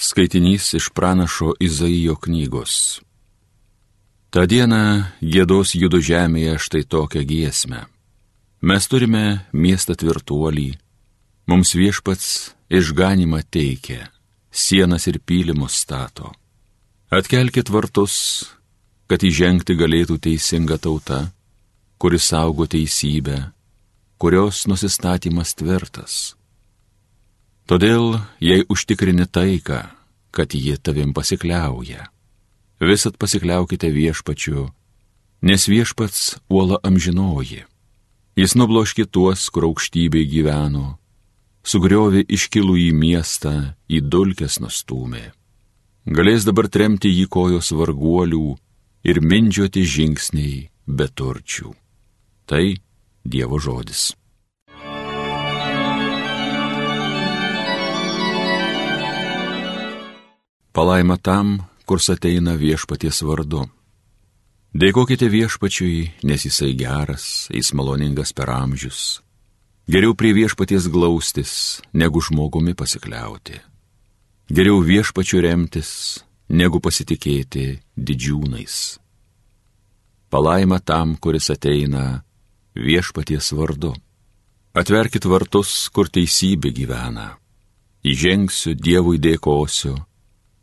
Skaitinys iš pranašo Izaijo knygos. Ta diena gėdos judo žemėje štai tokią giesmę. Mes turime miestą tvirtuolį, mums viešpats išganimą teikia, sienas ir pylimus stato. Atkelkit vartus, kad įžengti galėtų teisinga tauta, kuris saugo teisybę, kurios nusistatymas tvirtas Todėl, jei užtikrini taiką, kad ji tavim pasikliauja, visat pasikliaukite viešpačiu, nes viešpats uola amžinoji. Jis nubloški tuos, kur aukštybei gyveno, sugriovė iškilų į miestą, į dulkes nustūmė. Galės dabar tremti jį kojos varguolių ir mindžioti žingsniai be turčių. Tai Dievo žodis. Palaima tam, kurs ateina viešpaties vardu. Dėkokite viešpačiui, nes jisai geras, jis maloningas per amžius. Geriau prie viešpaties glaustis, negu žmogumi pasikliauti. Geriau viešpačiu remtis, negu pasitikėti didžiūnais. Palaima tam, kuris ateina viešpaties vardu. Atverkit vartus, kur teisybė gyvena. Įžengsiu, Dievui dėkosiu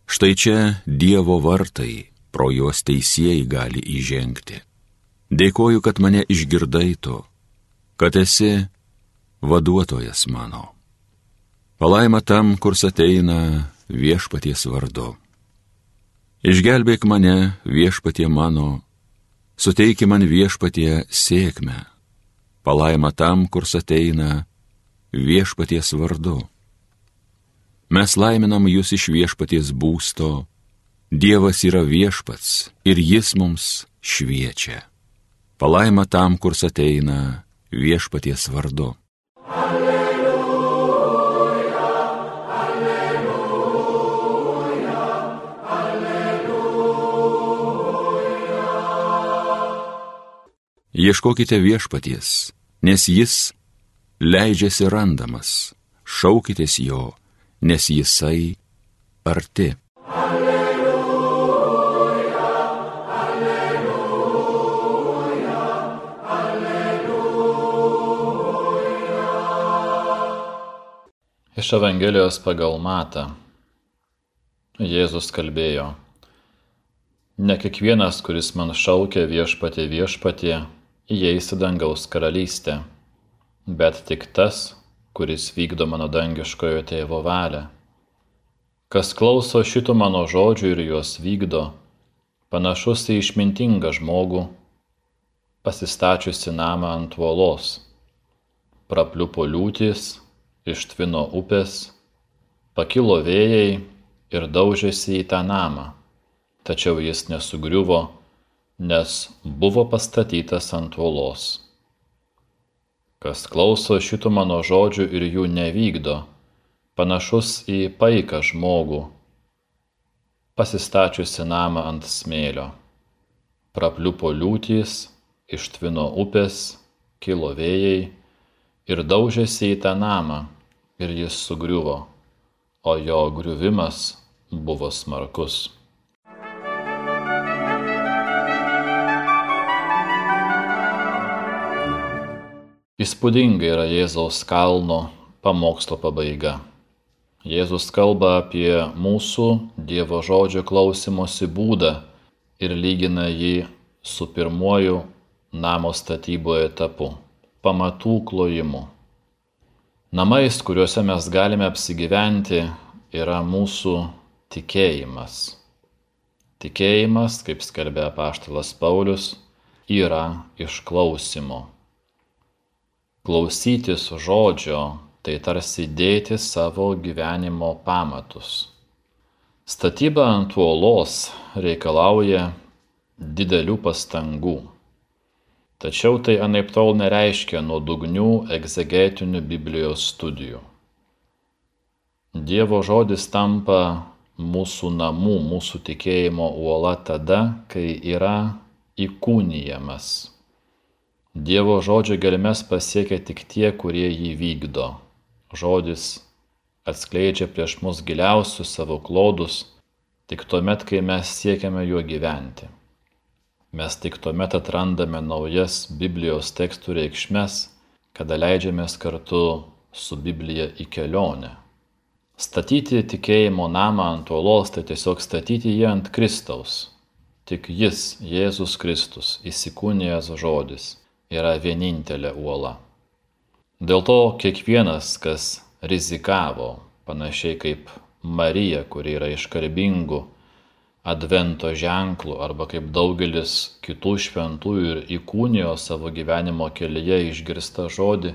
Štai čia Dievo vartai, pro juos teisėjai gali įžengti. Dėkoju, kad mane išgirdai tu, kad esi vaduotojas mano. Palaima tam, kurs ateina viešpaties vardu. Išgelbėk mane viešpatie mano, suteiki man viešpatie sėkmę. Palaima tam, kurs ateina viešpaties vardu. Mes laiminam jūs iš viešpaties būsto. Dievas yra viešpats ir jis mums šviečia. Palaima tam, kurs ateina viešpaties vardu. Alleluja, alleluja, alleluja. Ieškokite viešpaties, nes jis leidžiasi randamas, šaukitės jo nes jisai arti. Alleluja, alleluja, alleluja. Iš Evangelijos pagal Matą Jėzus kalbėjo, ne kiekvienas, kuris man šaukia viešpatė viešpatė, įeis į dangaus karalystę, bet tik tas, kuris vykdo mano dangiškojo tėvo valią. Kas klauso šitų mano žodžių ir juos vykdo, panašus į išmintingą žmogų, pasistačiusi namą ant uolos. Prapliupo liūtis, ištvino upės, pakilo vėjai ir daužėsi į tą namą, tačiau jis nesugriuvo, nes buvo pastatytas ant uolos. Kas klauso šitų mano žodžių ir jų nevykdo, panašus į paiką žmogų, pasistačiusi namą ant smėlio. Prapliupo liūtys, ištvino upės, kilo vėjai ir daužėsi į tą namą ir jis sugriuvo, o jo griuvimas buvo smarkus. Įspūdinga yra Jėzaus kalno pamokslo pabaiga. Jėzus kalba apie mūsų Dievo žodžio klausimosi būdą ir lygina jį su pirmuoju namo statyboje etapu - pamatų klojimu. Namais, kuriuose mes galime apsigyventi, yra mūsų tikėjimas. Tikėjimas, kaip skelbė apaštalas Paulius, yra išklausimo. Klausytis žodžio tai tarsi dėti savo gyvenimo pamatus. Statyba ant uolos reikalauja didelių pastangų. Tačiau tai anaip tol nereiškia nuodugnių egzegetinių Biblijos studijų. Dievo žodis tampa mūsų namų, mūsų tikėjimo uola tada, kai yra įkūnijamas Dievo žodžio gelmes pasiekia tik tie, kurie jį vykdo. Žodis atskleidžia prieš mus giliausius savo klodus tik tuomet, kai mes siekiame juo gyventi. Mes tik tuomet atrandame naujas Biblijos tekstų reikšmes, kada leidžiamės kartu su Biblija į kelionę. Statyti tikėjimo namą ant uolos tai tiesiog statyti jį ant Kristaus. Tik Jis, Jėzus Kristus, įsikūnijęs žodis, yra vienintelė uola. Dėl to kiekvienas, kas rizikavo, panašiai kaip Marija, kuri yra iškarbingų advento ženklų, arba kaip daugelis kitų šventųjų ir įkūnijo savo gyvenimo kelyje išgirsta žodį,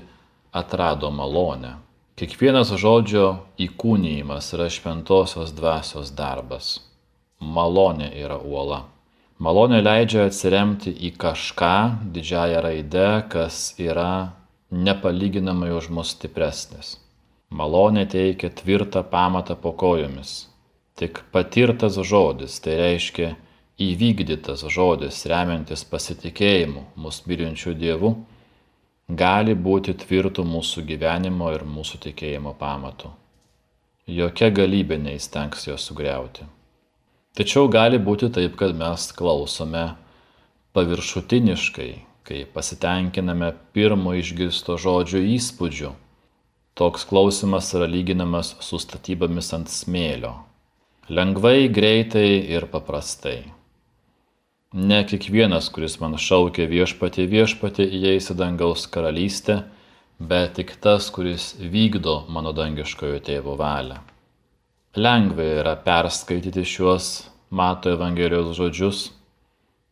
atrado malonę. Kiekvienas žodžio įkūnyjimas yra šventosios dvasios darbas. Malonė yra uola. Malonė leidžia atsiremti į kažką didžiąją raidę, kas yra nepalyginamai už mus stipresnis. Malonė teikia tvirtą pamatą po kojomis. Tik patirtas žodis, tai reiškia įvykdytas žodis, remiantis pasitikėjimu mūsų mylinčių dievų, gali būti tvirtų mūsų gyvenimo ir mūsų tikėjimo pamatų. Jokia galybė neįstengs jo sugriauti. Tačiau gali būti taip, kad mes klausome paviršutiniškai, kai pasitenkiname pirmo išgirsto žodžio įspūdžiu. Toks klausimas yra lyginamas su statybomis ant smėlio. Lengvai, greitai ir paprastai. Ne kiekvienas, kuris man šaukia viešpatį viešpatį, įeis į dangaus karalystę, bet tik tas, kuris vykdo mano dangiškojo tėvo valią. Lengva yra perskaityti šiuos Mato Evangelijos žodžius,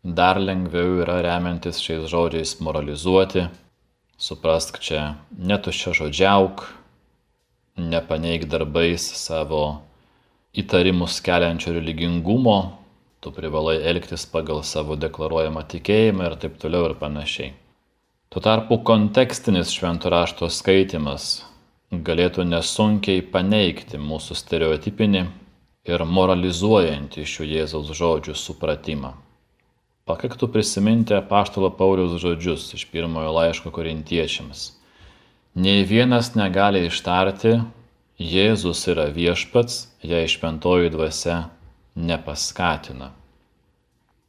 dar lengviau yra remiantis šiais žodžiais moralizuoti, suprask čia netuščia žodžiauk, nepaneik darbais savo įtarimus keliančio religingumo, tu privalai elgtis pagal savo deklaruojamą tikėjimą ir taip toliau ir panašiai. Tuo tarpu kontekstinis šventų rašto skaitimas galėtų nesunkiai paneigti mūsų stereotipinį ir moralizuojantį šių Jėzaus žodžių supratimą. Pakaktų prisiminti apaštalo Pauliaus žodžius iš pirmojo laiško korintiečiams. Nei vienas negali ištarti, Jėzus yra viešpats, jei šventoji dvasia nepaskatina.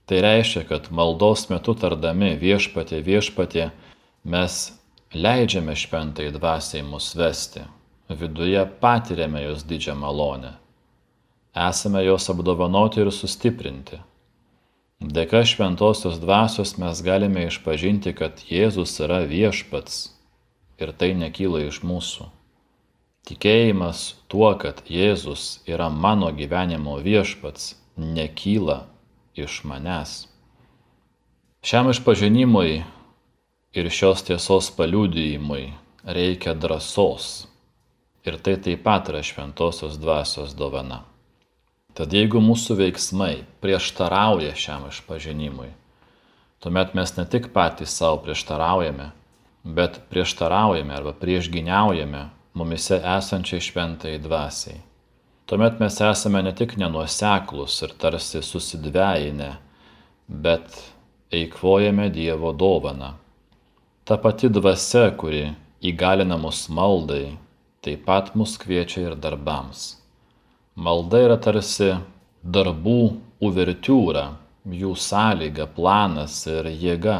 Tai reiškia, kad maldos metu tardami viešpatė viešpatė mes leidžiame šventai dvasiai mus vesti, viduje patiriame jos didžią malonę. Esame jos apdovanoti ir sustiprinti. Dėka šventosios dvasios mes galime išpažinti, kad Jėzus yra viešpats ir tai nekyla iš mūsų. Tikėjimas tuo, kad Jėzus yra mano gyvenimo viešpats, nekyla iš manęs. Šiam išpažinimui ir šios tiesos paliudijimui reikia drąsos. Ir tai taip pat yra šventosios dvasios dovana. Tad jeigu mūsų veiksmai prieštarauja šiam išpažinimui, tuomet mes ne tik patys savo prieštaraujame, bet prieštaraujame arba priešginiaujame mumise esančiai šventai dvasiai. Tuomet mes esame ne tik nenuoseklus ir tarsi susidvėjinę, bet eikvojame Dievo dovaną Ta pati dvasia, kuri įgalina mus maldai, taip pat mus kviečia ir darbams. Malda yra tarsi darbų uvertiūra, jų sąlyga, planas ir jėga.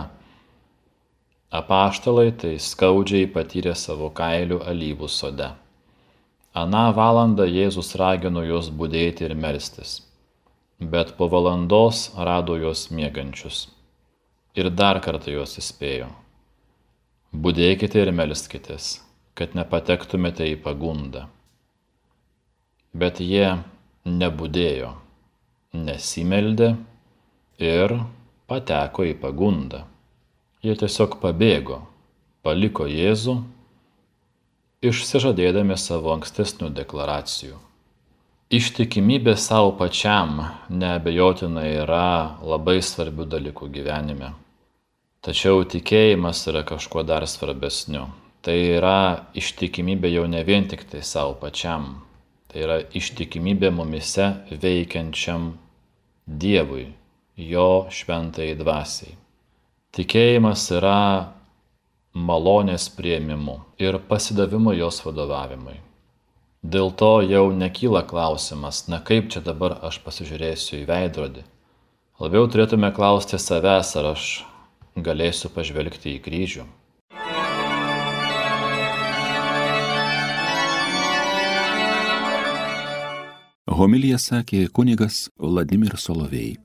Apaštalai tai skaudžiai patyrė savo kailių alyvų sode. Aną valandą Jėzus ragino juos būdėti ir melstis, bet po valandos rado juos miegančius. Ir dar kartą juos įspėjo Budėkite ir melskitės, kad nepatektumėte į pagundą. Bet jie nebudėjo, nesimeldė ir pateko į pagundą. Jie tiesiog pabėgo, paliko Jėzų, išsižadėdami savo ankstesnių deklaracijų. Ištikimybė savo pačiam neabejotinai yra labai svarbių dalykų gyvenime. Tačiau tikėjimas yra kažkuo dar svarbesniu. Tai yra ištikimybė jau ne vien tik tai savo pačiam. Tai yra ištikimybė mumise veikiančiam Dievui, jo šventai dvasiai. Tikėjimas yra malonės prieimimu ir pasidavimu jos vadovavimui. Dėl to jau nekyla klausimas, na kaip čia dabar aš pasižiūrėsiu į veidrodį. Labiau turėtume klausti savęs, ar aš galėsiu pažvelgti į kryžių. Homilija sakė kunigas Vladimir Solovėjai.